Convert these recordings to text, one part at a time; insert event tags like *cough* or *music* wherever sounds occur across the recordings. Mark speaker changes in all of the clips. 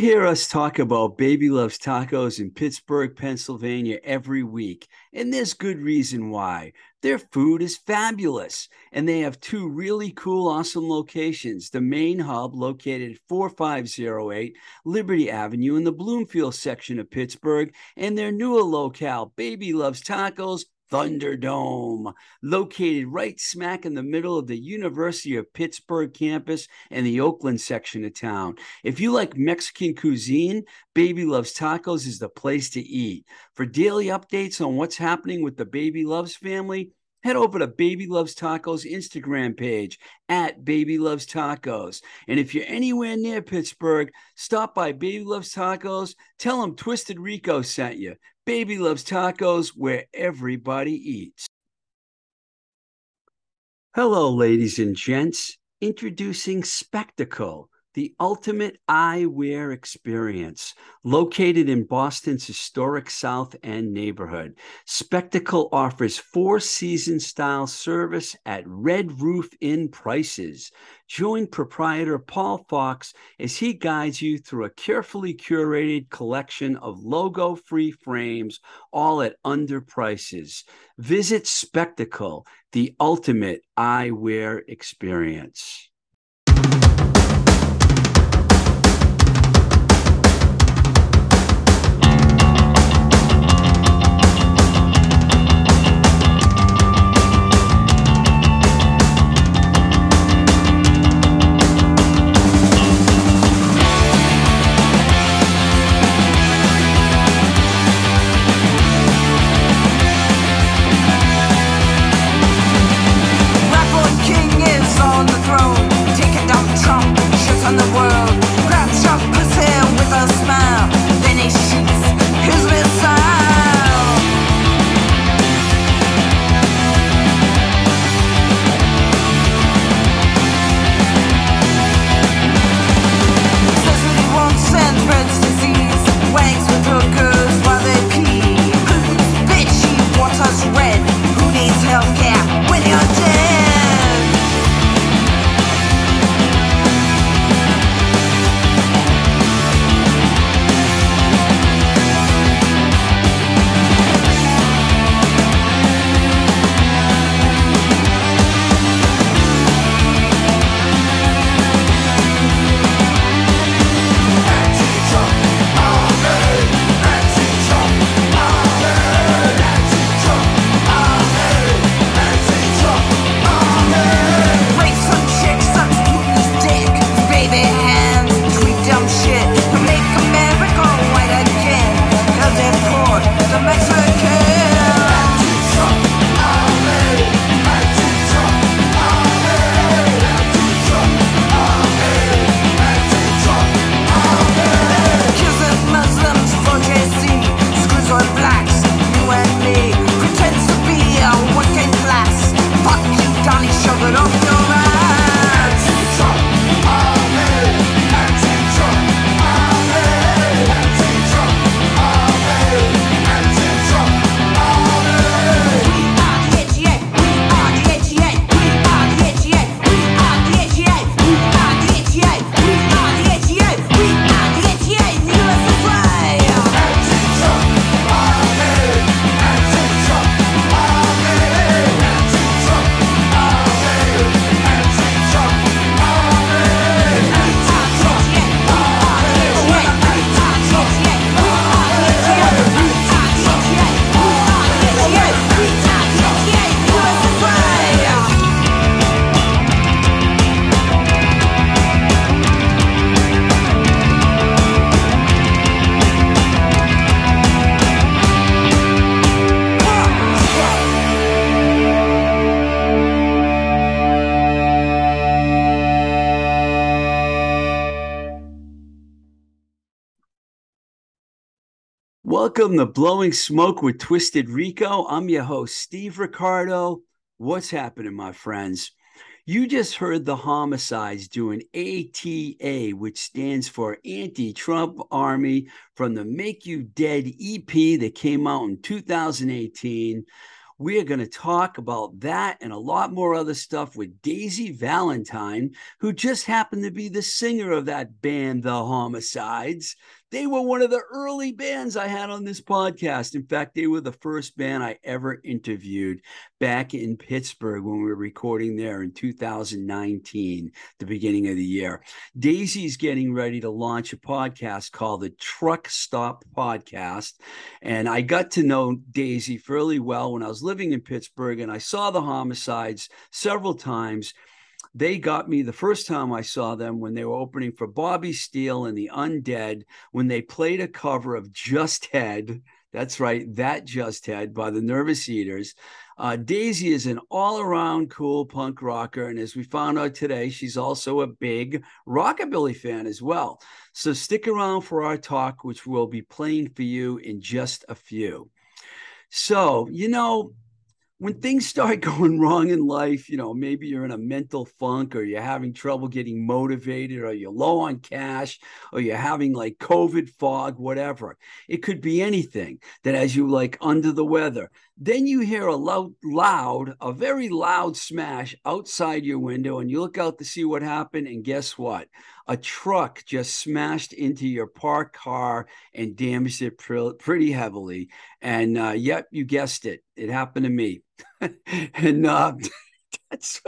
Speaker 1: Hear us talk about Baby Loves Tacos in Pittsburgh, Pennsylvania every week, and there's good reason why. Their food is fabulous, and they have two really cool, awesome locations. The main hub, located at 4508 Liberty Avenue in the Bloomfield section of Pittsburgh, and their newer locale, Baby Loves Tacos Thunderdome, located right smack in the middle of the University of Pittsburgh campus and the Oakland section of town. If you like Mexican cuisine, Baby Loves Tacos is the place to eat. For daily updates on what's happening with the Baby Loves family, head over to Baby Loves Tacos Instagram page at Baby Loves Tacos. And if you're anywhere near Pittsburgh, stop by Baby Loves Tacos. Tell them Twisted Rico sent you. Baby Loves Tacos, where everybody eats. Hello, ladies and gents. Introducing Spectacle the ultimate eyewear experience, located in Boston's historic South End neighborhood. Spectacle offers four season style service at Red Roof Inn prices. Join proprietor Paul Fox as he guides you through a carefully curated collection of logo free frames, all at under prices. Visit Spectacle, the ultimate eyewear experience. Welcome to Blowing Smoke with Twisted Rico. I'm your host, Steve Ricardo. What's happening, my friends? You just heard the homicides doing ATA, which stands for Anti Trump Army, from the Make You Dead EP that came out in 2018. We are going to talk about that and a lot more other stuff with Daisy Valentine, who just happened to be the singer of that band, The Homicides. They were one of the early bands I had on this podcast. In fact, they were the first band I ever interviewed back in Pittsburgh when we were recording there in 2019, the beginning of the year. Daisy's getting ready to launch a podcast called the Truck Stop Podcast. And I got to know Daisy fairly well when I was living in Pittsburgh and I saw the homicides several times they got me the first time I saw them when they were opening for Bobby Steele and the Undead when they played a cover of Just Head. That's right, that Just Head by the Nervous Eaters. Uh, Daisy is an all around cool punk rocker. And as we found out today, she's also a big rockabilly fan as well. So stick around for our talk, which we'll be playing for you in just a few. So, you know, when things start *laughs* going wrong in life, you know, maybe you're in a mental funk or you're having trouble getting motivated or you're low on cash or you're having like COVID fog, whatever. It could be anything that as you like under the weather. Then you hear a loud, loud, a very loud smash outside your window, and you look out to see what happened. And guess what? A truck just smashed into your parked car and damaged it pr- pretty heavily. And uh, yep, you guessed it. It happened to me. *laughs* and uh, *laughs* that's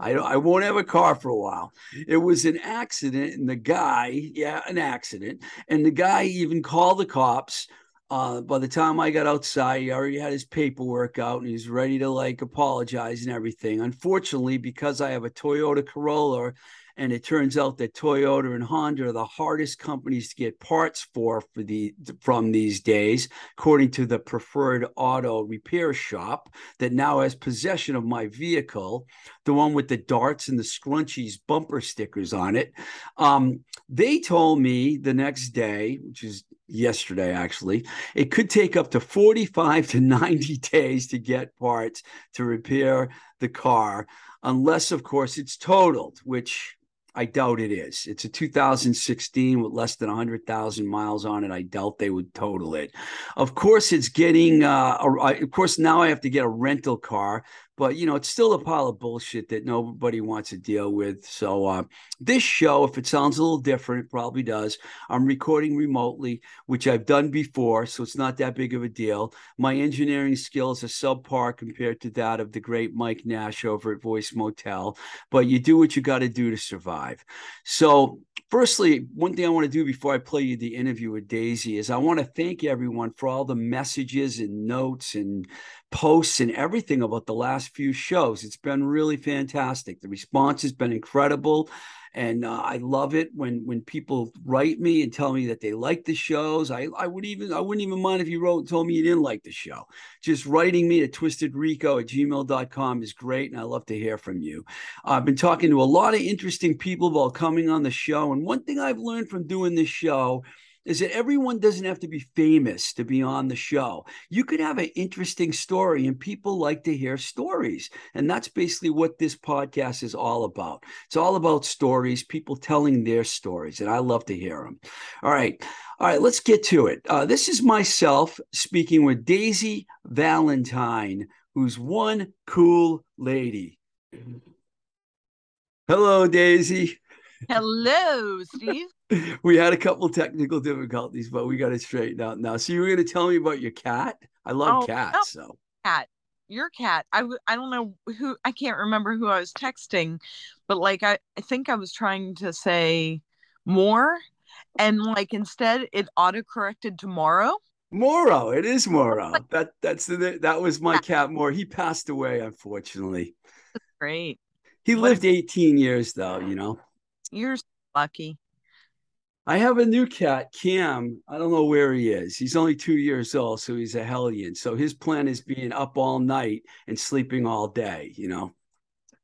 Speaker 1: I don't I won't have a car for a while. It was an accident, and the guy, yeah, an accident, and the guy even called the cops uh, by the time I got outside, he already had his paperwork out and he's ready to like apologize and everything. Unfortunately, because I have a Toyota Corolla, and it turns out that Toyota and Honda are the hardest companies to get parts for for the from these days, according to the preferred auto repair shop that now has possession of my vehicle, the one with the darts and the scrunchies bumper stickers on it. Um, they told me the next day, which is yesterday actually it could take up to 45 to 90 *laughs* days to get parts to repair the car unless of course it's totaled which I doubt it is. It's a 2016 with less than 100,000 miles on it. I doubt they would total it. Of course, it's getting, uh, a, of course, now I have to get a rental car, but you know it's still a pile of bullshit that nobody wants to deal with so uh, this show if it sounds a little different it probably does. I'm recording remotely which i've done before so it's not that big of a deal. My engineering skills are subpar compared to that of the great mike nash over at voice motel but you do what you got to do to survive. So firstly one thing i want to do before i play you the interview with daisy is i want to thank everyone for all the messages and notes and posts and everything about the last few shows. It's been really fantastic. The response has been incredible. And uh, I love it when when people write me and tell me that they like the shows. I, I would even I wouldn't even mind if you wrote and told me you didn't like the show. Just writing me at twistedrico at gmail.com is great. And I love to hear from you. I've been talking to a lot of interesting people about coming on the show. And one thing I've learned from doing this show is that everyone doesn't have to be famous to be on the show. You could have an interesting story, and people like to hear stories. And that's basically what this podcast is all about. It's all about stories, people telling their stories, and I love to hear them. All right. All right, let's get to it. Uh, this is myself speaking with Daisy Valentine, who's one cool lady. Hello, Daisy.
Speaker 2: Hello, Steve. *laughs*
Speaker 1: we had a couple technical difficulties, but we got it straightened out now. So you were going to tell me about your cat? I love oh, cats. No. So
Speaker 2: cat, your cat. I w- I don't know who. I can't remember who I was texting, but like I, I think I was trying to say more, and like instead it auto corrected tomorrow.
Speaker 1: Morrow, it is Morrow. *laughs* That that's the that was my cat. More, he passed away unfortunately.
Speaker 2: That's great.
Speaker 1: He lived 18 years though, you know.
Speaker 2: You're lucky.
Speaker 1: I have a new cat, Cam. I don't know where he is. He's only two years old, so he's a hellion. So his plan is being up all night and sleeping all day, you know.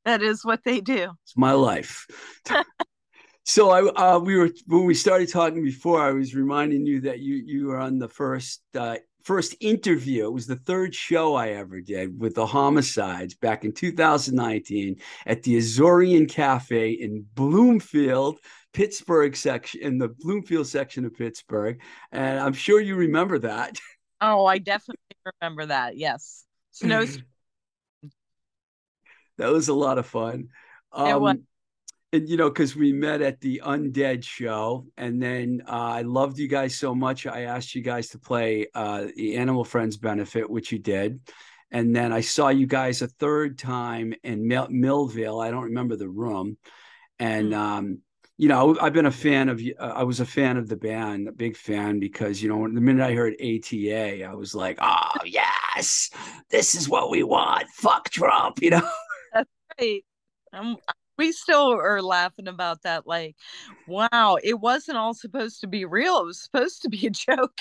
Speaker 2: That is what they do.
Speaker 1: It's my life. *laughs* so I uh, we were when we started talking before, I was reminding you that you you were on the first uh, first interview. It was the third show I ever did with the homicides back in 2019 at the Azorian Cafe in Bloomfield, Pittsburgh section, in the Bloomfield section of Pittsburgh. And I'm sure you remember that. *laughs*
Speaker 2: Oh, I definitely remember that. Yes. Snow. *clears throat*
Speaker 1: that was a lot of fun. Um,
Speaker 2: was.
Speaker 1: and you know, because we met at the Undead show, and then uh, I loved you guys so much. I asked you guys to play uh, the Animal Friends benefit, which you did. And then I saw you guys a third time in Mil- Millvale. I don't remember the room. And, mm. um, you know, I've been a fan of, uh, I was a fan of the band, a big fan, because, you know, the minute I heard ATA, I was like, oh, yes, this is what we want. Fuck Trump, you know? *laughs*
Speaker 2: That's right. Um, we still are laughing about that. Like, wow, it wasn't all supposed to be real. It was supposed to be a *laughs* joke.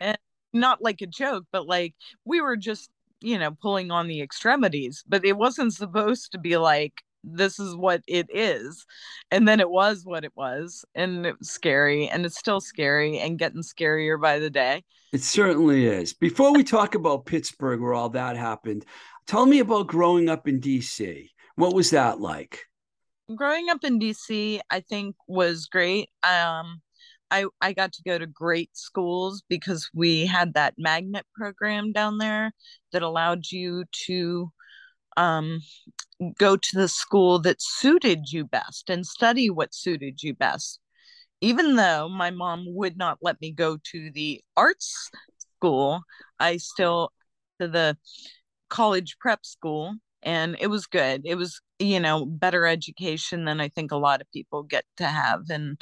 Speaker 2: And not like a joke, but like we were just you know, pulling on the extremities, but it wasn't supposed to be like, this is what it is. And then it was what it was. And it was scary. And it's still scary and getting scarier by the day.
Speaker 1: It certainly is. Before we talk about Pittsburgh, where all that happened, tell me about growing up in DC. What was that like?
Speaker 2: Growing up in DC, I think was great. Um, I I got to go to great schools because we had that magnet program down there that allowed you to um, go to the school that suited you best and study what suited you best. Even though my mom would not let me go to the arts school, I still to the college prep school and it was good. It was, you know, better education than I think a lot of people get to have and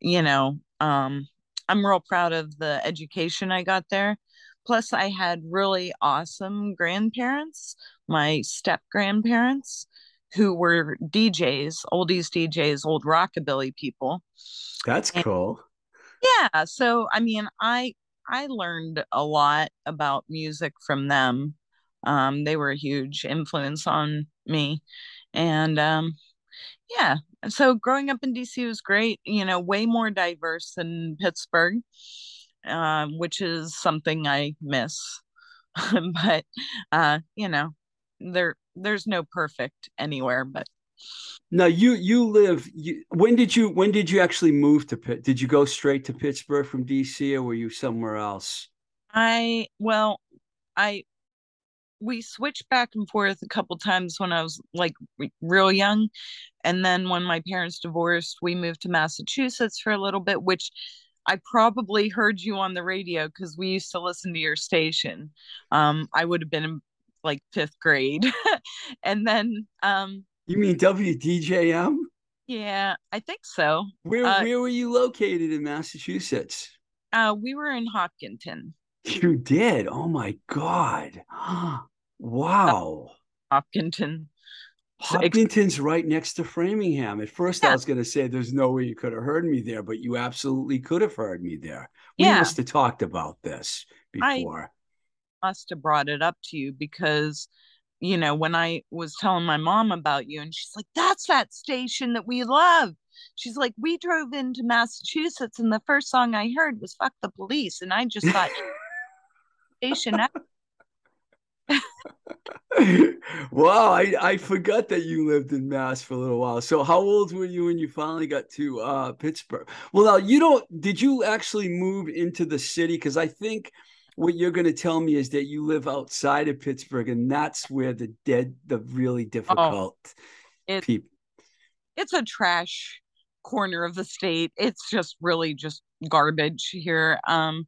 Speaker 2: you know, um, I'm real proud of the education I got there. Plus, I had really awesome grandparents, my step grandparents, who were DJs, oldies DJs, old rockabilly people.
Speaker 1: That's and, cool.
Speaker 2: Yeah. So, I mean, I I learned a lot about music from them. Um, they were a huge influence on me, and um, yeah, so growing up in DC was great. You know, way more diverse than Pittsburgh, uh, which is something I miss. *laughs* but uh, you know, there there's no perfect anywhere. But
Speaker 1: now you you live. You, when did you when did you actually move to Pitt? Did you go straight to Pittsburgh from DC, or were you somewhere else?
Speaker 2: I well, I we switched back and forth a couple times when I was like real young. And then when my parents divorced, we moved to Massachusetts for a little bit, which I probably heard you on the radio because we used to listen to your station. Um, I would have been like fifth grade. *laughs* and then um
Speaker 1: You mean WDJM?
Speaker 2: Yeah, I think so.
Speaker 1: Where uh, where were you located in Massachusetts?
Speaker 2: Uh we were in Hopkinton.
Speaker 1: You did? Oh my god. *gasps* Wow.
Speaker 2: Hopkinton.
Speaker 1: Hopkinton's right next to Framingham. At first, yeah. I was going to say there's no way you could have heard me there, but you absolutely could have heard me there. We yeah. must have talked about this before.
Speaker 2: Must have brought it up to you because, you know, when I was telling my mom about you, and she's like, that's that station that we love. She's like, we drove into Massachusetts, and the first song I heard was Fuck the Police. And I just thought, station *laughs*
Speaker 1: wow, I, I forgot that you lived in Mass for a little while. So how old were you when you finally got to uh, Pittsburgh? Well, now you don't did you actually move into the city? Because I think what you're going to tell me is that you live outside of Pittsburgh, and that's where the dead, the really oh, difficult oh,
Speaker 2: it, people. It's a trash corner of the state. It's just really just garbage here. Um,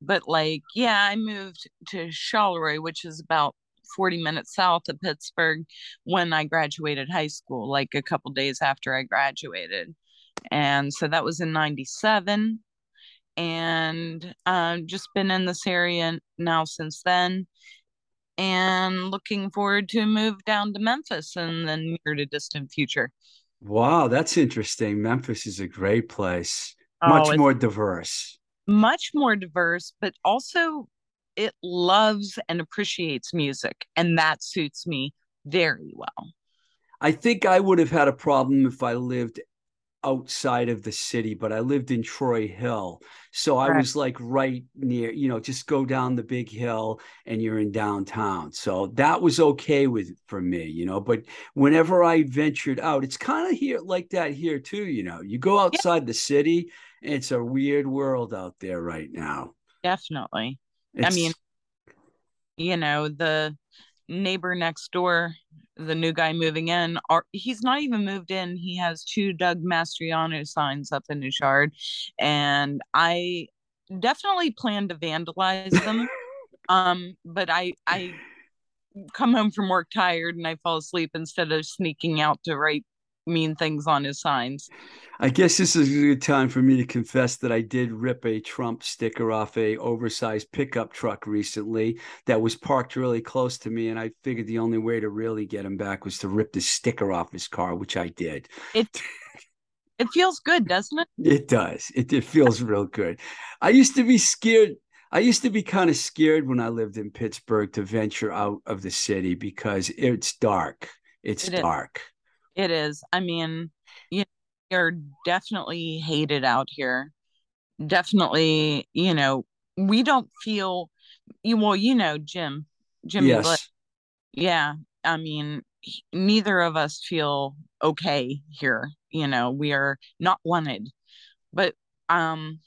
Speaker 2: but like, yeah, I moved to Charleroi, which is about 40 minutes south of Pittsburgh when I graduated high school, like a couple days after I graduated. And so that was in 97. And uh, just been in this area now since then. And looking forward to move down to Memphis in the near to distant future.
Speaker 1: Wow, that's interesting. Memphis is a great place, oh, much more diverse.
Speaker 2: Much more diverse, but also it loves and appreciates music, and that suits me very well.
Speaker 1: I think I would have had a problem if I lived outside of the city, but I lived in Troy Hill. So I right. was like right near, you know, just go down the big hill and you're in downtown. So that was okay with for me, you know. But whenever I ventured out, it's kind of here like that here too, you know. You go outside yeah. the city, it's a weird world out there right now.
Speaker 2: Definitely. It's... I mean, you know, the neighbor next door, the new guy moving in, are, he's not even moved in. He has two Doug Mastriano signs up in his yard. And I definitely plan to vandalize them. *laughs* um, but I, I come home from work tired and I fall asleep instead of sneaking out to write mean things on his signs.
Speaker 1: I guess this is a good time for me to confess that I did rip a Trump sticker off a oversized pickup truck recently that was parked really close to me, and I figured the only way to really get him back was to rip the sticker off his car, which I did.
Speaker 2: It it feels good, doesn't it?
Speaker 1: It does. It, it feels real good. I used to be scared. I used to be kind of scared when I lived in Pittsburgh to venture out of the city because it's dark. It's
Speaker 2: It is. It is. I mean, you you're definitely hated out here. Definitely, you know, we don't feel you well, you know, Jim, Jim.
Speaker 1: Yes.
Speaker 2: Yeah, I mean, he- neither of us feel okay here. You know, we are not wanted. But um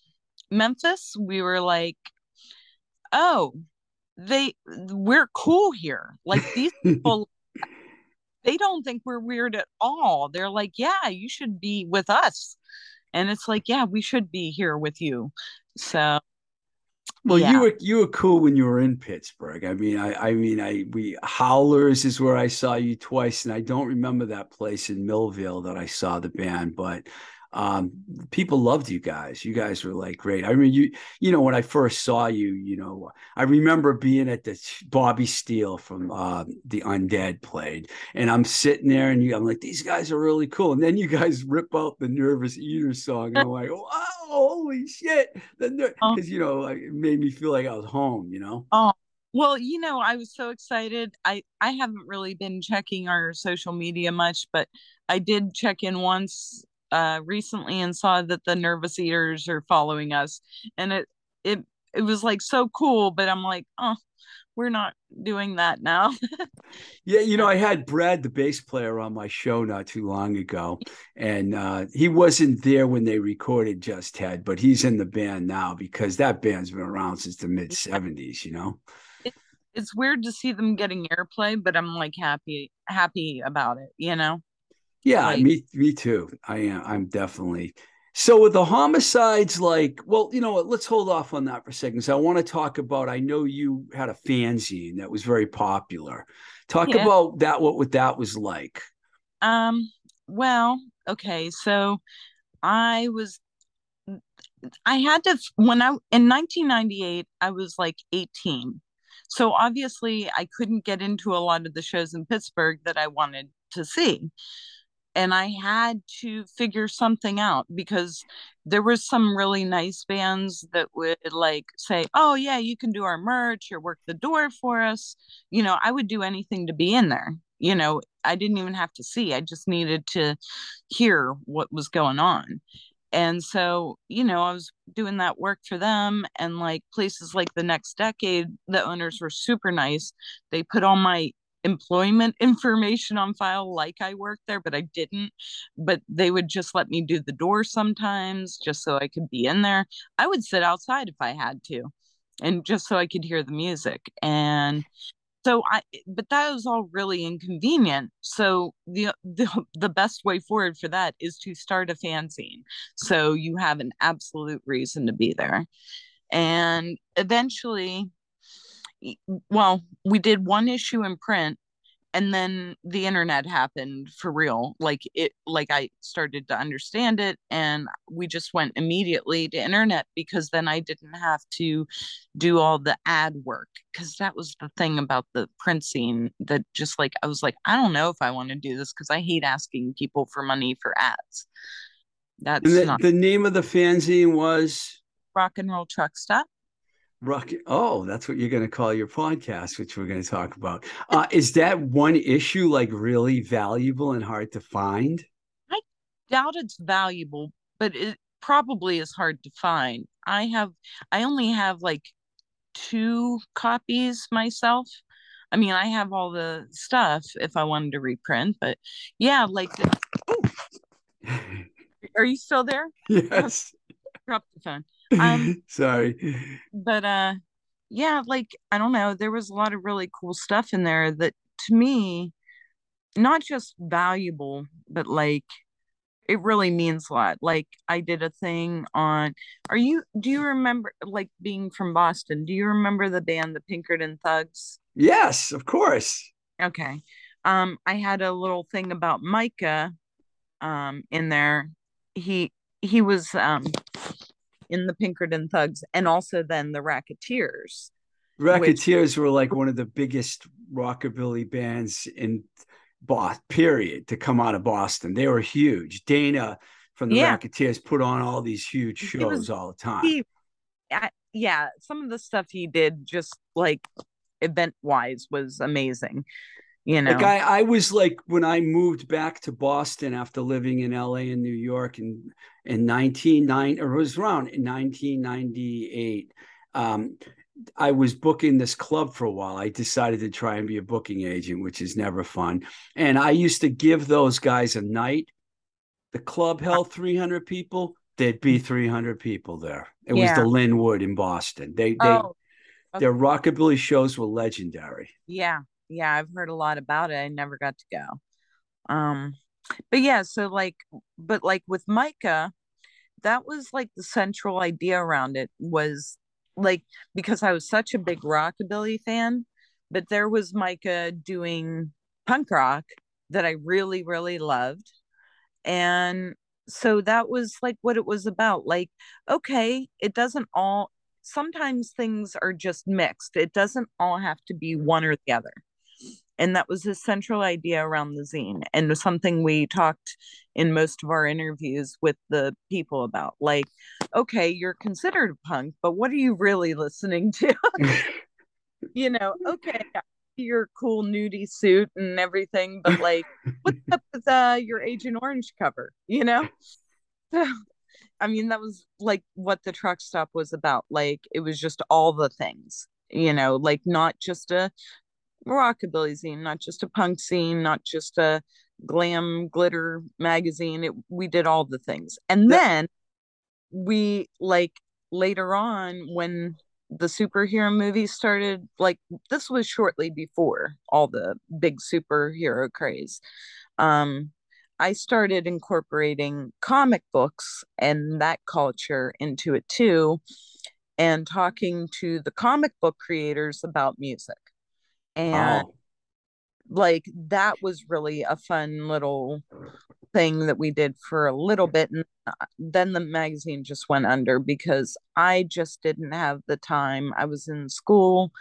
Speaker 2: Memphis, we were like, "Oh, they we're cool here." Like these *laughs* people they don't think we're weird at all. They're like, "Yeah, you should be with us." And it's like, "Yeah, we should be here with you." So,
Speaker 1: Well,
Speaker 2: yeah.
Speaker 1: you were you were cool when you were in Pittsburgh. I mean, I I mean, I we Howlers is where I saw you twice, and I don't remember that place in Millvale that I saw the band, but um, people loved you guys. You guys were like great. I mean, you you know when I first saw you, you know, I remember being at the Bobby Steele from uh, the Undead played, and I'm sitting there, and you, I'm like, these guys are really cool. And then you guys *laughs* rip out the Nervous Eater song, and I'm like, *laughs* wow, holy shit! The
Speaker 2: Oh.
Speaker 1: because you know like, it made me feel like I was home. You know.
Speaker 2: Oh, well, you know, I was so excited. I I haven't really been checking our social media much, but I did check in once uh recently and saw that the Nervous Eaters are following us, and it it it was like so cool, but I'm like, oh, we're not doing that now. *laughs*
Speaker 1: Yeah, you know, I had Brad, the bass player, on my show not too long ago, and uh, he wasn't there when they recorded Just Head, but he's in the band now because that band's been around since the mid '70s. You know.
Speaker 2: It's weird to see them getting airplay, but I'm like happy happy about it, you know?
Speaker 1: Yeah,
Speaker 2: Like-
Speaker 1: me, me too. I am. I'm definitely. So with the homicides, like, well, you know what? Let's hold off on that for a second. So I want to talk about. I know you had a fanzine that was very popular. Talk
Speaker 2: Yeah.
Speaker 1: about that. What what that was like.
Speaker 2: Um, well, okay, so I was I had to when I in 1998 I was like 18. So obviously I couldn't get into a lot of the shows in Pittsburgh that I wanted to see. And I had to figure something out because there was some really nice bands that would like say, "Oh yeah, you can do our merch or work the door for us." You know, I would do anything to be in there. You know, I didn't even have to see. I just needed to hear what was going on. And so, you know, I was doing that work for them and like places like the next decade, the owners were super nice. They put all my employment information on file like I worked there, but I didn't. But they would just let me do the door sometimes just so I could be in there. I would sit outside if I had to and just so I could hear the music. And so I but that was all really inconvenient. So the the the best way forward for that is to start a fanzine. So you have an absolute reason to be there. And eventually well, we did one issue in print and then the internet happened for real. Like it like i started to understand it and we just went immediately to internet because then i didn't have to do all the ad work because that was the thing about the print scene that just like i was like i don't know if i want to do this because i hate asking people for money for ads. That's
Speaker 1: the,
Speaker 2: not
Speaker 1: the name of the fanzine was?
Speaker 2: Rock and roll truck stop
Speaker 1: Rock. Oh, that's what you're going to call your podcast, which we're going to talk about. Uh, is that one issue like really valuable and hard to find?
Speaker 2: I doubt it's valuable, but it probably is hard to find. I have, I only have like two copies myself. I mean, I have all the stuff if I wanted to reprint, but yeah, like, the, are you still there? *laughs*
Speaker 1: yes.
Speaker 2: Drop the phone. Um, *laughs*
Speaker 1: Sorry.
Speaker 2: but uh, yeah, like I don't know, there was a lot of really cool stuff in there that to me, not just valuable, but like it really means a lot. Like I did a thing on are you do you remember like being from Boston, do you remember the band the Pinkerton Thugs?
Speaker 1: Yes, of course.
Speaker 2: Okay. Um I had a little thing about Micah um in there. He he was um in the Pinkerton Thugs and also then the Racketeers.
Speaker 1: Racketeers which, were like one of the biggest rockabilly bands in Boston, period, to come out of Boston. They were huge. Dana from the yeah. Racketeers put on all these huge shows was, all the time. He,
Speaker 2: uh, yeah, some of the stuff he did just like event wise was amazing. You know,
Speaker 1: like I, I was like when I moved back to Boston after living in LA and New York in in 1990 or it was around in 1998. Um, I was booking this club for a while. I decided to try and be a booking agent, which is never fun. And I used to give those guys a night. The club held 300 people. There'd be 300 people there. It yeah. was the Linwood in Boston. They, they, oh, okay. their rockabilly shows were legendary.
Speaker 2: Yeah, yeah, I've heard a lot about it. I never got to go. Um, but yeah, so like, but like with Micah, that was like the central idea around it was like because I was such a big rockabilly fan, but there was Micah doing punk rock that I really, really loved. And so that was like what it was about. Like, okay, it doesn't all, sometimes things are just mixed. It doesn't all have to be one or the other and that was the central idea around the zine and something we talked in most of our interviews with the people about like okay you're considered punk but what are you really listening to? *laughs* *laughs* You know okay your cool nudie suit and everything but like what's up *laughs* with uh, your agent orange cover? You know? I mean that was like what the truck stop was about like it was just all the things you know like not just a rockabilly zine, not just a punk scene, not just a glam glitter magazine. It, we did all the things. And then we like later on when the superhero movies started, like this was shortly before all the big superhero craze. Um, I started incorporating comic books and that culture into it too, and talking to the comic book creators about music and oh. like that was really a fun little thing that we did for a little bit and then the magazine just went under because i just didn't have the time. I was in school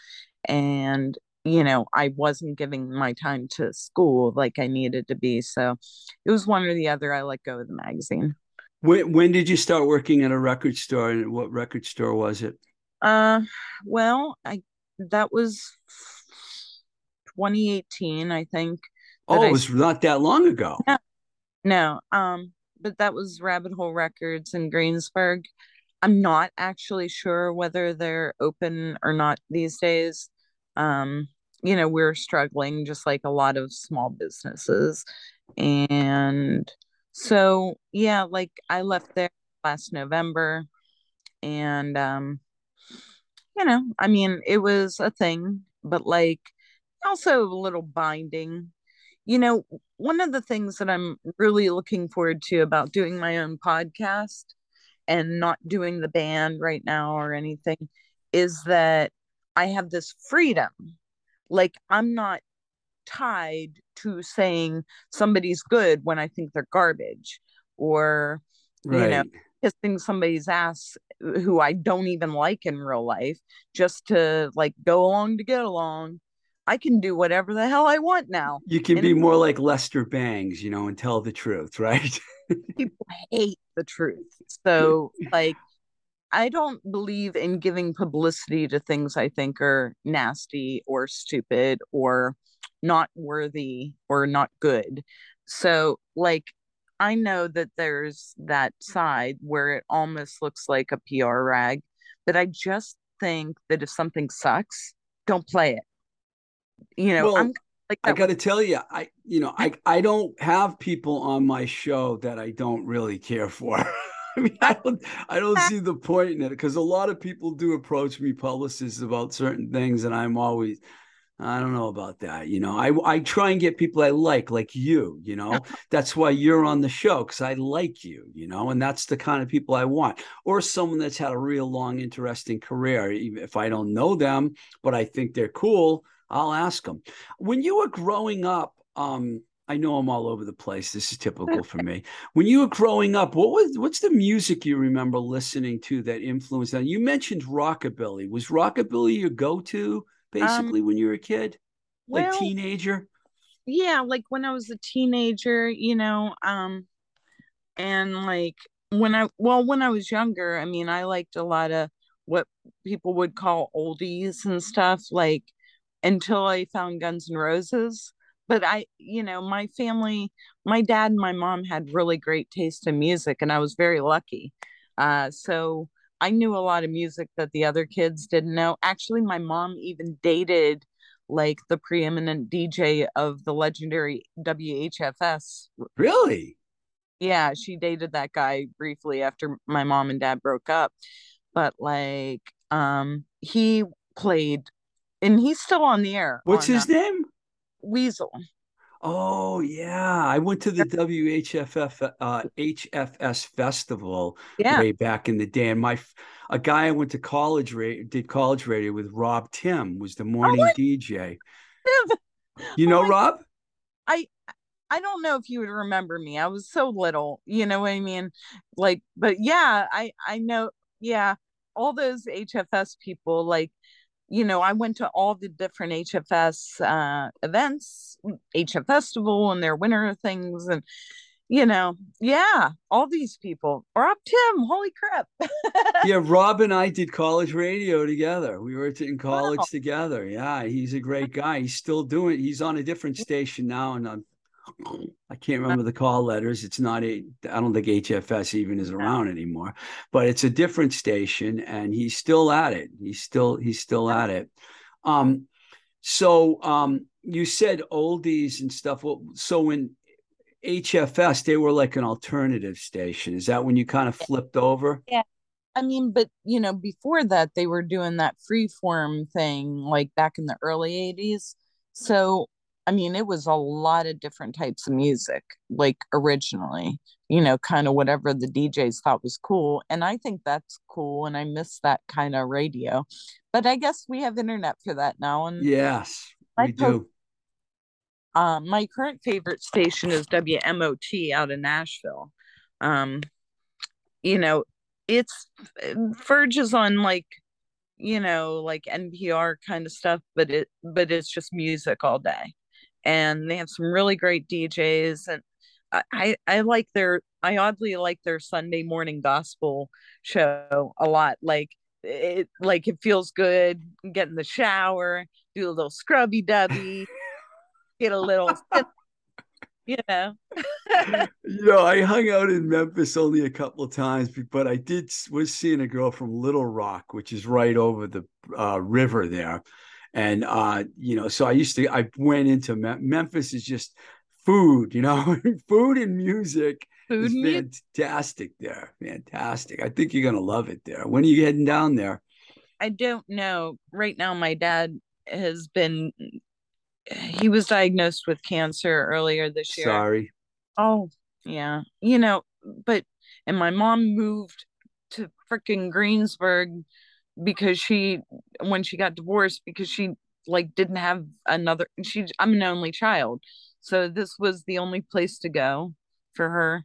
Speaker 2: and you know i wasn't giving my time to school like i needed to be so it was one or the other. I let go of the magazine.
Speaker 1: When, when did you start working at a record store and what record store was it?
Speaker 2: Uh well i that was 2018, I think.
Speaker 1: Oh, it was I, not that long ago.
Speaker 2: No, no, um, but that was Rabbit Hole Records in Greensburg. I'm not actually sure whether they're open or not these days. Um, you know, we're struggling just like a lot of small businesses. And so, yeah, like I left there last November and um you know, I mean, it was a thing, but like also a little binding. You know, one of the things that I'm really looking forward to about doing my own podcast and not doing the band right now or anything is that I have this freedom. Like, I'm not tied to saying somebody's good when I think they're garbage or, right. you know, kissing somebody's ass who I don't even like in real life just to like go along to get along I can do whatever the hell I want now.
Speaker 1: You can and be more like Lester Bangs, you know, and tell the truth, right? *laughs*
Speaker 2: people hate the truth. So, like, I don't believe in giving publicity to things I think are nasty or stupid or not worthy or not good. So, like, I know that there's that side where it almost looks like a PR rag, but I just think that if something sucks, don't play it you know, well, I'm
Speaker 1: like I got to tell you, I you know, I I don't have people on my show that I don't really care for. *laughs* I mean, I don't, I don't ah. see the point in it because a lot of people do approach me, publicists, about certain things, and I'm always, I don't know about that. You know, I I try and get people I like, like you. You know, *laughs* that's why you're on the show because I like you. You know, and that's the kind of people I want, or someone that's had a real long, interesting career. Even if I don't know them, but I think they're cool, I'll ask them. When you were growing up, um, I know I'm all over the place. This is typical for me. *laughs* When you were growing up, what was what's the music you remember listening to that influenced that? You mentioned rockabilly. Was rockabilly your go-to basically um, when you were a kid? Like well, teenager?
Speaker 2: Yeah, like when I was a teenager, you know, um and like when I well, when I was younger, I mean, I liked a lot of what people would call oldies and stuff like until I found Guns N' Roses but I, you know, my family, my dad and my mom had really great taste in music, and I was very lucky. Uh, so I knew a lot of music that the other kids didn't know. Actually, my mom even dated like the preeminent DJ of the legendary WHFS.
Speaker 1: Really?
Speaker 2: Yeah, she dated that guy briefly after my mom and dad broke up. But like um he played and he's still on the air.
Speaker 1: What's his name?
Speaker 2: Weasel.
Speaker 1: Oh yeah, I went to the WHFF uh, HFS festival yeah. way back in the day, and my a guy I went to college did college radio with Rob Timm was the morning oh, DJ. you know oh, Rob?
Speaker 2: I I don't know if you would remember me. I was so little, you know what I mean? Like, but yeah, I I know. Yeah, all those HFS people like you know, I went to all the different HFS uh, events, HF Festival, and their winter things, and you know, yeah, all these people. Rob Timm, holy crap! *laughs*
Speaker 1: yeah, Rob and I did college radio together. We were in college wow. together. Yeah, he's a great *laughs* guy. He's still doing. He's on a different station now, and I'm I can't remember the call letters. It's not a, I don't think HFS even is around anymore, but it's a different station and he's still at it. He's still, he's still at it. Um, so um, you said oldies and stuff. Well, so when HFS, they were like an alternative station. Is that when you kind of flipped over?
Speaker 2: Yeah. I mean, but you know, before that, they were doing that freeform thing like back in the early 80s. So I mean, it was a lot of different types of music, like originally, you know, kind of whatever the DJs thought was cool. And I think that's cool. And I miss that kind of radio. But I guess we have internet for that now. And
Speaker 1: yes, we do.
Speaker 2: Um, my current favorite station is WMOT out in Nashville. Um, you know, it's verges on like you know like npr kind of stuff but it but it's just music all day and they have some really great DJs and I I like their I oddly like their Sunday morning gospel show a lot like it like it feels good get in the shower do a little scrubby dubby *laughs* get a little you know. *laughs*
Speaker 1: You know i hung out in memphis only a couple of times but i did was seeing a girl from little rock which is right over the uh, river there and uh, you know, so I used to I went into Me- Memphis is just food, you know, *laughs* food and music. Food is fantastic there. Fantastic. I think you're gonna love it there. When are you heading down there?
Speaker 2: I don't know. Right now, my dad has been he was diagnosed with cancer earlier this year.
Speaker 1: Sorry.
Speaker 2: Oh, yeah. You know, but and my mom moved to freaking Greensburg because she when she got divorced because she like didn't have another she I'm an only child. So this was the only place to go for her.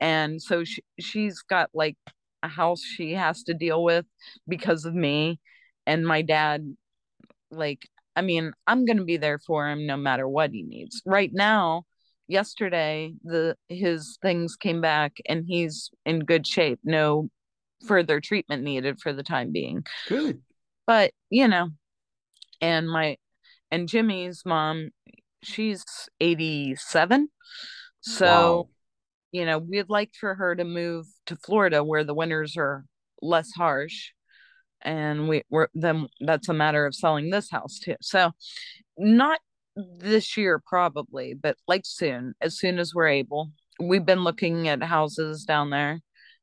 Speaker 2: And so she she's got like a house she has to deal with because of me and my dad like I mean, I'm going to be there for him no matter what he needs. Right now, yesterday the his things came back and he's in good shape. No further treatment needed for the time being.
Speaker 1: Good.
Speaker 2: But, you know, and my and Jimmy's mom, she's 87. So, wow. you know, we'd like for her to move to Florida where the winters are less harsh. And we were then that's a matter of selling this house too. So not this year probably, but like soon, as soon as we're able. We've been looking at houses down there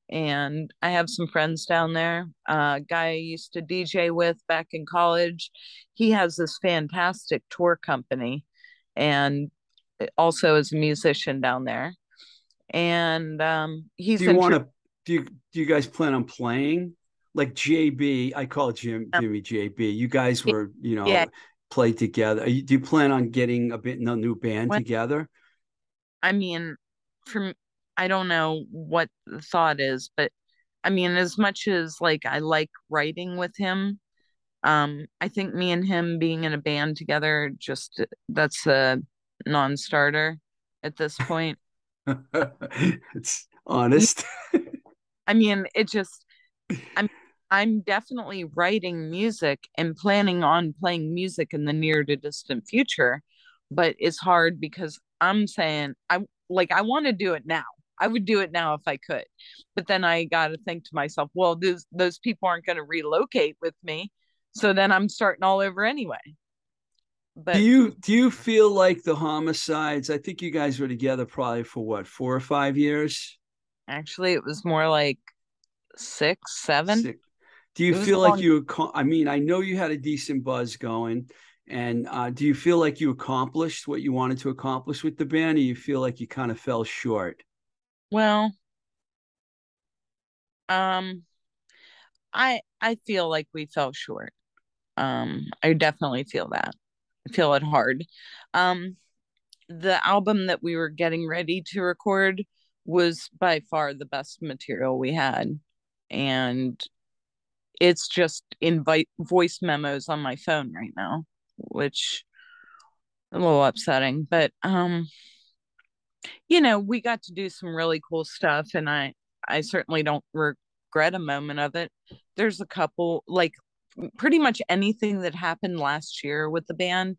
Speaker 2: and I have some friends down there. Uh, guy I used to DJ with back in college. He has this fantastic tour company, and also is a musician down there. And um, he's.
Speaker 1: Do you want to? Do you do you guys plan on playing? Like JB, I call Jim Jimmy JB. You guys were, you know, yeah. played together. Do you plan on getting a bit a new band when, together?
Speaker 2: I mean, from I don't know what the thought is, but I mean, as much as like I like writing with him, um, I think me and him being in a band together just that's a non-starter at this *laughs* point. *laughs*
Speaker 1: it's honest. *laughs*
Speaker 2: I mean, it just I'm I'm definitely writing music and planning on playing music in the near to distant future, but it's hard because I'm saying I like I want to do it now. I would do it now if I could. But then I got to think to myself, well, those those people aren't going to relocate with me. So then I'm starting all over anyway.
Speaker 1: But do you do you feel like the homicides? I think you guys were together probably for what, 4 or 5 years?
Speaker 2: Actually, it was more like 6, 7. Six.
Speaker 1: Do you feel like long... you I mean, I know you had a decent buzz going and uh, do you feel like you accomplished what you wanted to accomplish with the band, or you feel like you kind of fell short?
Speaker 2: Well, um, I I feel like we fell short. Um, I definitely feel that. I feel it hard. Um, the album that we were getting ready to record was by far the best material we had, and it's just invite voice memos on my phone right now, which a little upsetting. But um, you know, we got to do some really cool stuff and I I certainly don't regret a moment of it. There's a couple like pretty much anything that happened last year with the band.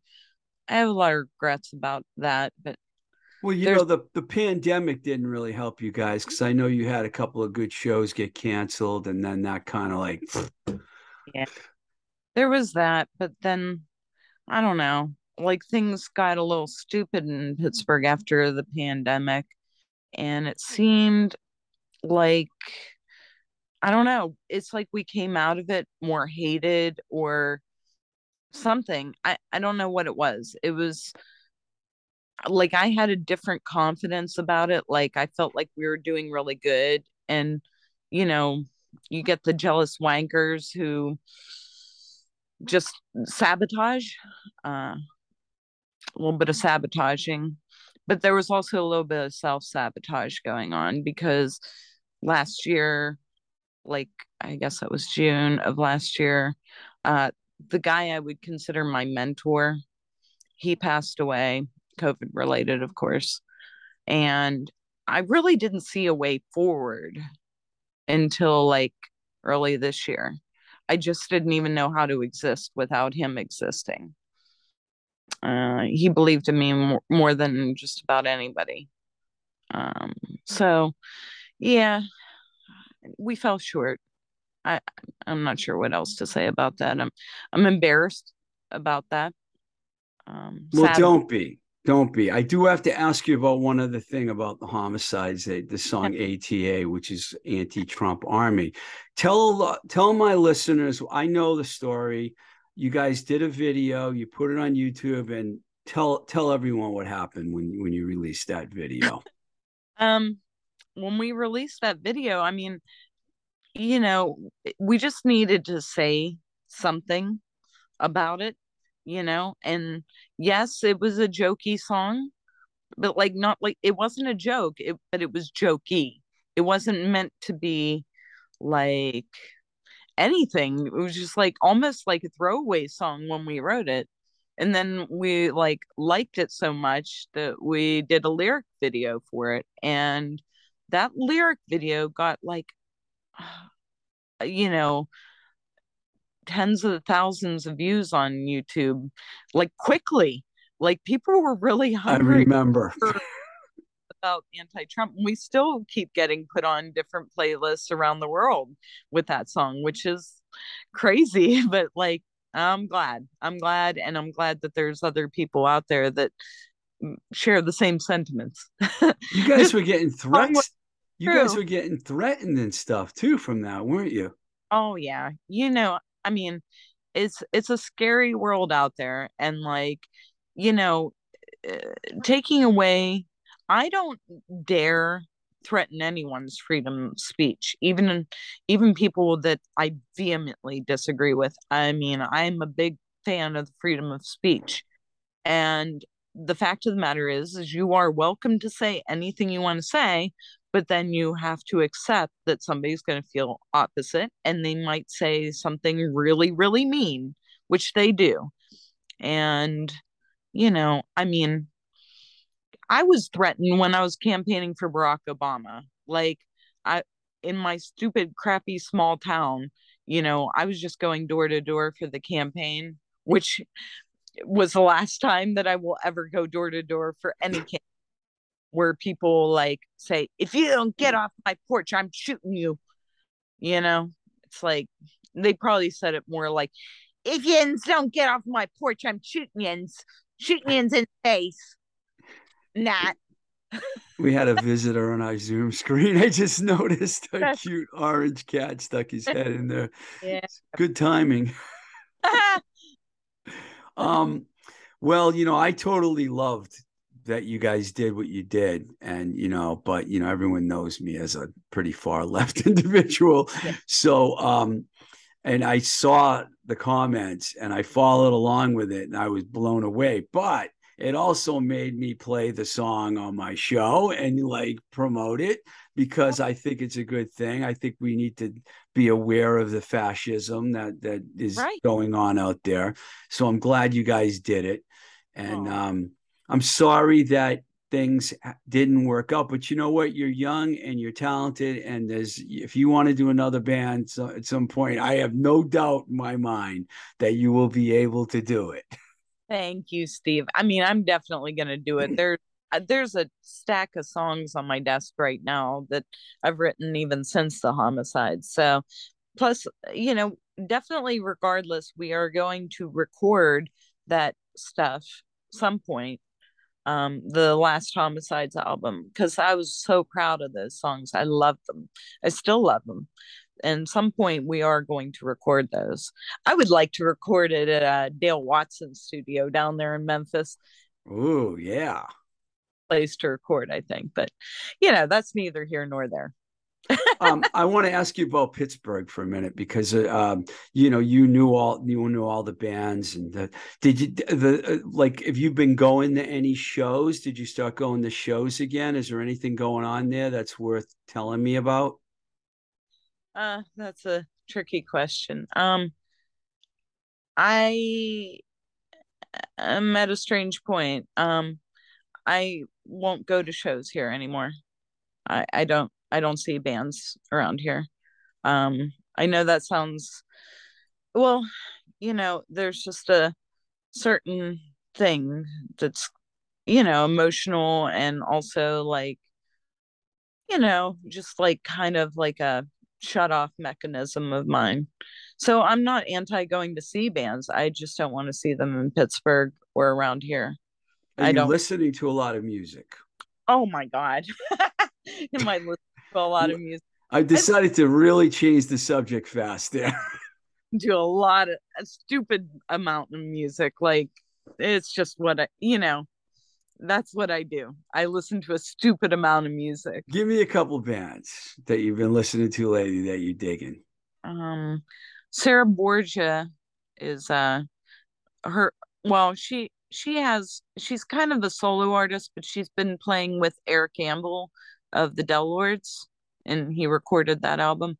Speaker 2: I have a lot of regrets about that, but
Speaker 1: well, you know, the, the pandemic didn't really help you guys because I know you had a couple of good shows get canceled and then that kind of like
Speaker 2: Yeah. There was that, but then I don't know like things got a little stupid in Pittsburgh after the pandemic and it seemed like I don't know, it's like we came out of it more hated or something. I I don't know what it was. It was like I had a different confidence about it. Like I felt like we were doing really good and you know, you get the jealous wankers who just sabotage uh a little bit of sabotaging, but there was also a little bit of self sabotage going on because last year, like I guess it was June of last year, uh, the guy I would consider my mentor, he passed away, COVID related, of course. And I really didn't see a way forward until like early this year. I just didn't even know how to exist without him existing. Uh, he believed in me more, more than just about anybody. Um, so, yeah, we fell short. I I'm not sure what else to say about that. I'm I'm embarrassed about that.
Speaker 1: Um, well, don't be, don't be. I do have to ask you about one other thing about the homicides. The song ATA, which is anti-Trump army. Tell tell my listeners. I know the story you guys did a video, you put it on YouTube, and tell tell everyone what happened when when you released that video. *laughs*
Speaker 2: um, when we released that video, I mean, you know, we just needed to say something about it, you know, and yes, it was a jokey song, but like not like it wasn't a joke, it but it was jokey. It wasn't meant to be like anything. It was just like almost like a throwaway song when we wrote it. And then we like liked it so much that we did a lyric video for it. And that lyric video got like, *sighs* you know, tens of thousands of views on YouTube, like quickly. Like people were really hungry.
Speaker 1: I remember. For,
Speaker 2: about anti-Trump. We still keep getting put on different playlists around the world with that song, which is crazy. *laughs* But like, I'm glad. I'm glad, and I'm glad that there's other people out there that share the same sentiments. *laughs*
Speaker 1: you guys were getting *laughs* threats. you guys were getting threatened and stuff too from that, weren't you?
Speaker 2: Oh yeah. You know, I mean, it's it's a scary world out there and like, you know, uh, taking away I don't dare threaten anyone's freedom of speech, even even people that I vehemently disagree with. I mean, I'm a big fan of the freedom of speech. And the fact of the matter is, is you are welcome to say anything you want to say, but then you have to accept that somebody's going to feel opposite and they might say something really, really mean, which they do. And, you know, I mean, I was threatened when I was campaigning for Barack Obama. Like, I, in my stupid, crappy small town, you know, I was just going door to door for the campaign, which *laughs* was the last time that I will ever go door to door for any campaign where people like say, if you don't get off my porch, I'm shooting you. You know, it's like they probably said it more like, if you don't get off my porch, I'm shooting you, shooting you in the face. Not.
Speaker 1: We had a visitor on our Zoom screen. I just noticed a cute orange cat stuck his head in there.
Speaker 2: Yeah.
Speaker 1: Good timing. *laughs* um, well, you know, I totally loved that you guys did what you did and you know but you know everyone knows me as a pretty far left *laughs* individual
Speaker 2: Yeah.
Speaker 1: so um and i saw the comments and i followed along with it and i was blown away but it also made me play the song on my show and like promote it because i think it's a good thing i think we need to be aware of the fascism that that is
Speaker 2: Right.
Speaker 1: going on out there so i'm glad you guys did it and
Speaker 2: Aw.
Speaker 1: um I'm sorry that things didn't work out, but you know what? You're young and you're talented, and there's if you want to do another band so, at some point, I have no doubt in my mind that you will be able to do it. *laughs*
Speaker 2: Thank you, Steve. I mean, I'm definitely going to do it. There, uh, there's a stack of songs on my desk right now that I've written even since the homicide. So, plus, you know, definitely, regardless, we are going to record that stuff some point. Um, the last homicides album because I was so proud of those songs. I love them. I still love them. And some point we are going to record those. I would like to record it at uh, Dale Watson studio down there in Memphis.
Speaker 1: Oh yeah.
Speaker 2: Place to record, I think. But you know, that's neither here nor there. *laughs*
Speaker 1: um, I want to ask you about Pittsburgh for a minute because uh, um, you know you knew all you knew all the bands and the, did you the uh, like have you've been going to any shows? Did you start going to shows again? Is there anything going on there that's worth telling me about?
Speaker 2: Uh, that's a tricky question. Um, I am at a strange point. Um, I won't go to shows here anymore. I I don't I don't see bands around here. Um, I know that sounds well, you know, there's just a certain thing that's you know emotional and also like you know just like kind of like a shut off mechanism of mine. So i'm not anti going to see bands. I just don't want to see them in pittsburgh or around here.
Speaker 1: Are
Speaker 2: I don't-
Speaker 1: listening to a lot of music?
Speaker 2: oh my god. *laughs* Am i listening to a lot of music.
Speaker 1: I decided to really change the subject fast there. *laughs*
Speaker 2: Do a lot of a stupid amount of music. Like it's just what i you know that's what i do. I listen to a stupid amount of music.
Speaker 1: Give me a couple bands that you've been listening to lately that you're digging.
Speaker 2: um Sarah Borges is uh her well she she has she's kind of a solo artist but she's been playing with eric Ambel of the Del Lords and he recorded that album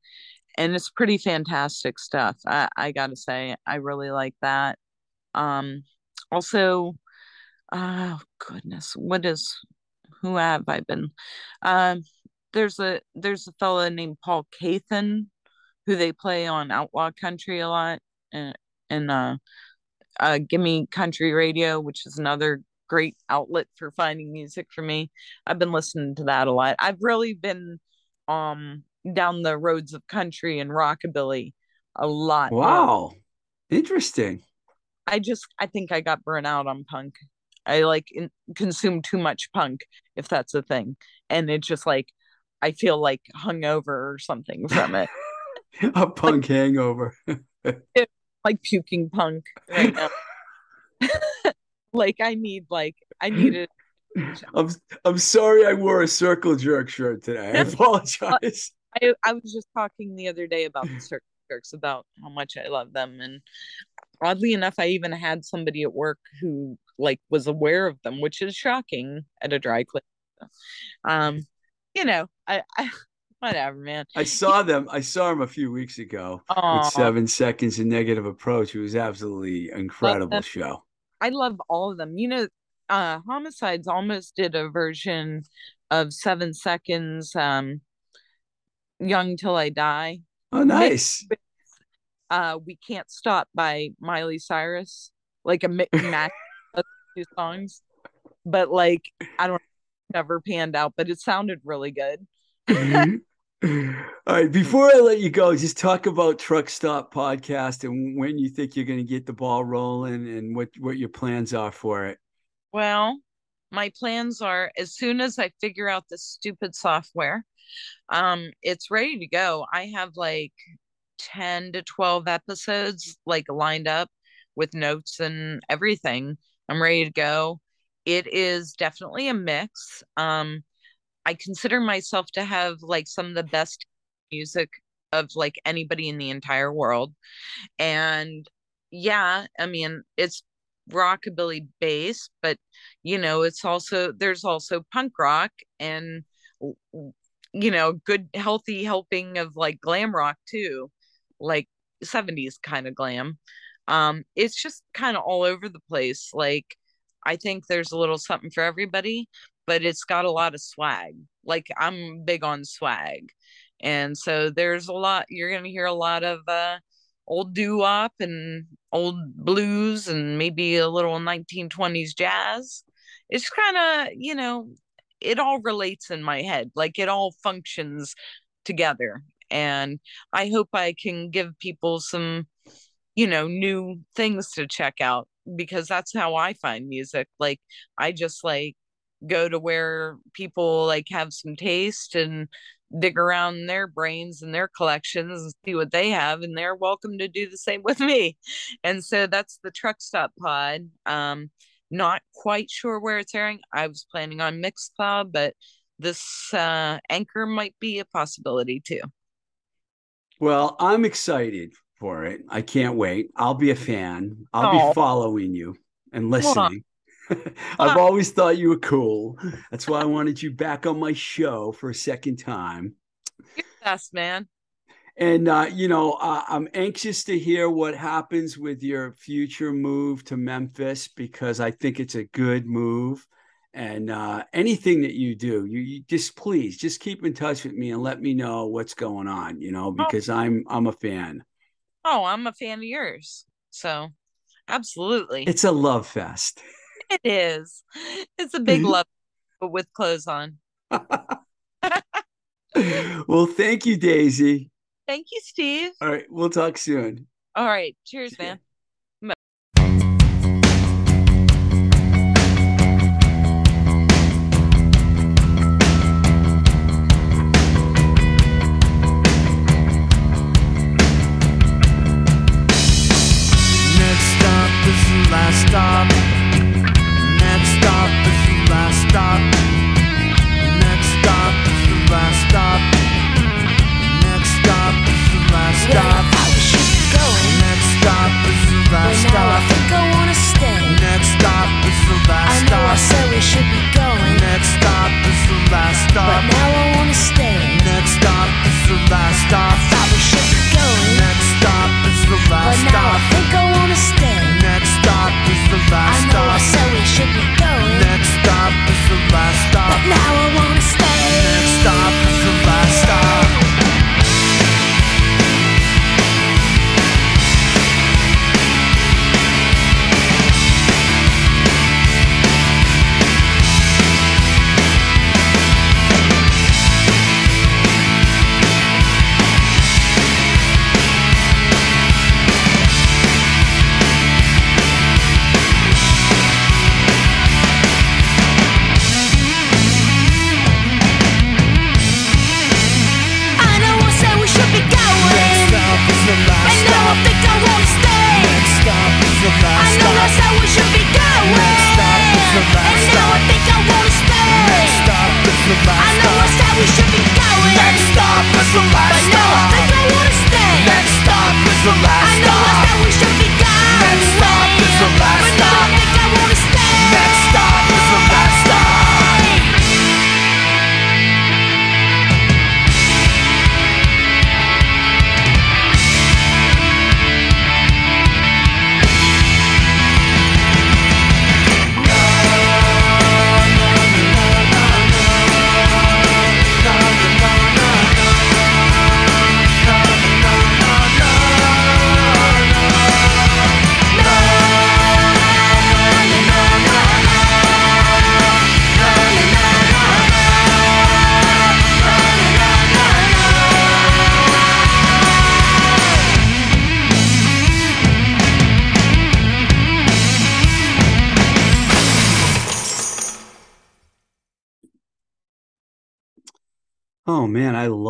Speaker 2: and it's pretty fantastic stuff. I i gotta say i really like that. Um also oh goodness what is who have i been um there's a there's a fella named paul Cauthen who they play on outlaw country a lot and and uh uh gimme country radio which is another great outlet for finding music for me i've been listening to that a lot i've really been um down the roads of country and rockabilly a lot
Speaker 1: Wow. Interesting.
Speaker 2: I just I think I got burnt out on punk. I like in, consumed too much punk, if that's a thing, and it's just like I feel like hungover or something from it. *laughs*
Speaker 1: a punk hangover. *laughs*
Speaker 2: like puking punk right now. *laughs* like I need like I needed
Speaker 1: I'm I'm sorry I wore a circle jerk shirt today. I apologize.
Speaker 2: I, I was just talking the other day about the circle jerks about how much I love them and oddly enough I even had somebody at work who like was aware of them, which is shocking at a dry cleaner. Um, you know, I, I *laughs* whatever, man.
Speaker 1: I saw them. I saw them a few weeks ago Aww. with Seven Seconds and Negative Approach. It was absolutely incredible show.
Speaker 2: I love all of them. You know, uh Homicides almost did a version of Seven Seconds, um, Young Till I Die.
Speaker 1: Oh, nice.
Speaker 2: uh, We Can't Stop by Miley Cyrus, like a mix *laughs* match two songs. But like, I don't never panned out, but it sounded really good.
Speaker 1: mm-hmm. *laughs* All right, before I let you go, just talk about Truck Stop Podcast and when you think you're going to get the ball rolling and what what your plans are for it.
Speaker 2: Well, my plans are as soon as I figure out this stupid software, um, it's ready to go. I have like 10 to 12 episodes like lined up with notes and everything. I'm ready to go. It is definitely a mix. Um, I consider myself to have like some of the best music of like anybody in the entire world. And yeah, I mean, it's rockabilly based, but you know, it's also there's also punk rock and you know, good healthy helping of like glam rock too, like 70s kind of glam. Um, it's just kind of all over the place. Like I think there's a little something for everybody, but it's got a lot of swag. Like I'm big on swag. And so there's a lot you're going to hear a lot of uh old doo-wop and old blues and maybe a little 1920s jazz. It's kind of, you know, it all relates in my head. Like it all functions together. And I hope I can give people some, you know, new things to check out because that's how I find music. Like I just like go to where people like have some taste and dig around their brains and their collections and see what they have and they're welcome to do the same with me. *laughs* And so that's the truck stop pod. Um not quite sure where it's airing. I was planning on mixcloud but this uh anchor might be a possibility too.
Speaker 1: Well i'm excited for it i can't wait i'll be a fan i'll be following you and listening *laughs* I've always thought you were cool. That's why I wanted you back on my show for a second time.
Speaker 2: You're best, man.
Speaker 1: And uh, you know, uh, I'm anxious to hear what happens with your future move to Memphis because I think it's a good move. And uh, anything that you do, you, you, just please just keep in touch with me and let me know what's going on. You know, oh. because. I'm I'm a fan.
Speaker 2: Oh, I'm a fan of yours. So, absolutely,
Speaker 1: it's a love fest. *laughs*
Speaker 2: it is. It's a big *laughs* love with clothes on. *laughs*
Speaker 1: well, thank you, Daisy.
Speaker 2: Thank you, Steve.
Speaker 1: All right, we'll talk soon.
Speaker 2: All right. Cheers, man.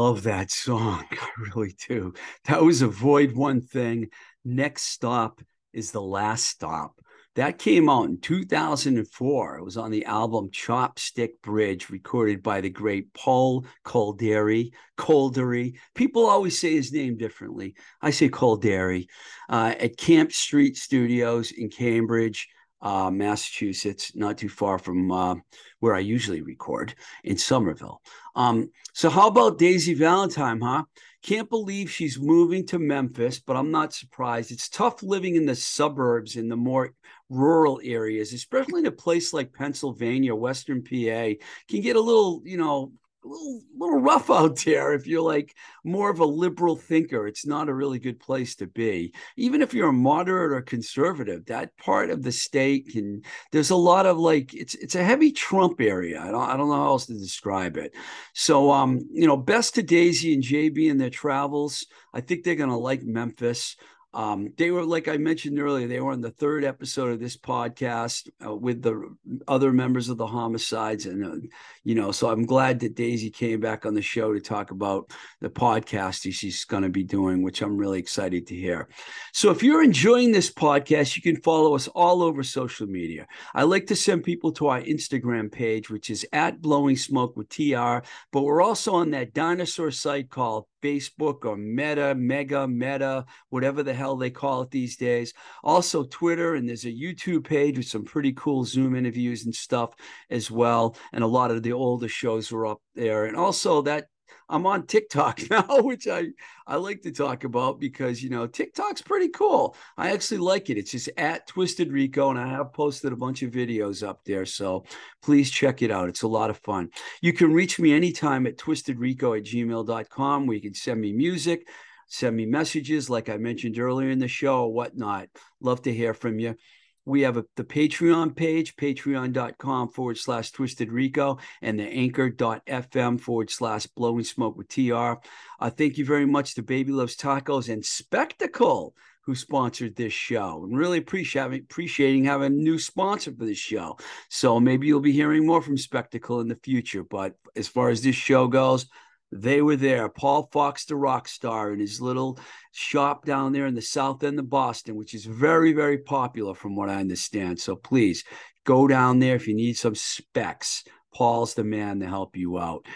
Speaker 1: Love that song. *laughs* I really do. That was Avoid One Thing. Next Stop is the Last Stop. That came out in 2004. It was on the album Chopstick Bridge, recorded by the great Paul Kolderie. Caldery. People always say his name differently. I say Calderi. Uh, at Camp Street Studios in Cambridge, uh, Massachusetts, not too far from uh, where I usually record in Somerville. Um, so how about Daisy Valentine, huh? Can't believe she's moving to Memphis, but I'm not surprised. It's tough living in the suburbs in the more rural areas, especially in a place like Pennsylvania, Western PA, can get a little, you know, little, little rough *laughs* out there if you're like more of a liberal thinker. It's not a really good place to be. Even if you're a moderate or conservative, that part of the state can there's a lot of like it's it's a heavy Trump area. I don't I don't know how else to describe it. So um, you know, best to Daisy and JB in their travels. I think they're gonna like Memphis. Um, they were, like I mentioned earlier, they were on the third episode of this podcast uh, with the other members of the homicides. And, uh, you know, so I'm glad that Daisy came back on the show to talk about the podcast she's going to be doing, which I'm really excited to hear. So if you're enjoying this podcast, you can follow us all over social media. I like to send people to our Instagram page, which is at Blowing Smoke with TR, but we're also on that dinosaur site called Facebook or Meta, Mega, Meta, whatever the hell they call it these days. Also, Twitter, and there's a YouTube page with some pretty cool Zoom interviews and stuff as well. And a lot of the older shows were up there. And also, that I'm on TikTok *laughs* now, which I I like to talk about because you know TikTok's pretty cool. I actually like it. It's just at Twisted Rico, and I have posted a bunch of videos up there. So please check it out. It's a lot of fun. You can reach me anytime at twistedrico at gmail.com where you can send me music, send me messages like I mentioned earlier in the show whatnot. Love to hear from you. We have a, the Patreon page, patreon.com forward slash twisted rico, and the anchor.fm forward slash blowing smoke with TR. Uh, thank you very much to Baby Loves Tacos and Spectacle who sponsored this show and really appreciate appreciating having a new sponsor for this show. So maybe you'll be hearing more from Spectacle in the future. But as far as this show goes, they were there. Paul Fox, the rock star, in his little shop down there in the south end of Boston, which is very, very popular from what I understand. So please go down there if you need some specs. Paul's the man to help you out.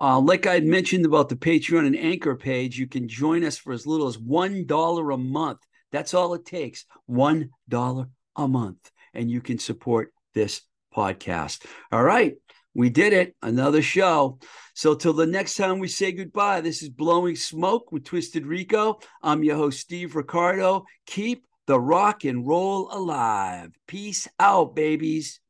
Speaker 1: Uh, like I mentioned about the Patreon and Anchor page, you can join us for as little as $1 a month. That's all it takes $1 a month. And you can support this podcast. All right. We did it. Another show. So, till the next time we say goodbye, this is Blowing Smoke with Twisted Rico. I'm your host, Steve Ricardo. Keep the rock and roll alive. Peace out, babies.